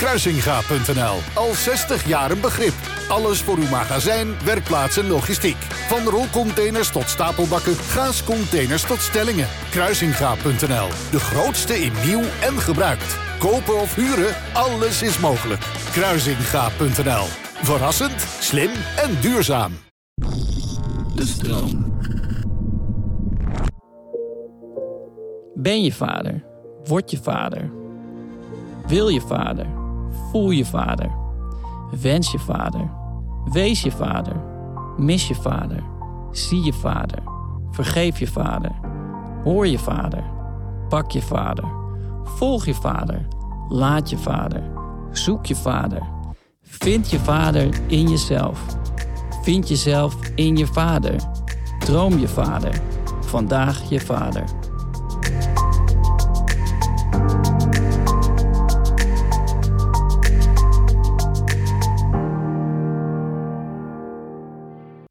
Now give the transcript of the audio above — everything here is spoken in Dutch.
Kruisinga.nl. Al 60 jaar een begrip. Alles voor uw magazijn, werkplaats en logistiek. Van rolcontainers tot stapelbakken, gaascontainers tot stellingen. Kruisinga.nl. De grootste in nieuw en gebruikt. Kopen of huren, alles is mogelijk. Kruisinga.nl. Verrassend, slim en duurzaam. De stroom. Ben je vader? Word je vader? Wil je vader? Voel je vader? Wens je vader? Wees je vader? Mis je vader? Zie je vader? Vergeef je vader? Hoor je vader? Pak je vader? Volg je vader? Laat je vader? Zoek je vader? Vind je vader in jezelf? Vind jezelf in je vader? Droom je vader? Vandaag je vader.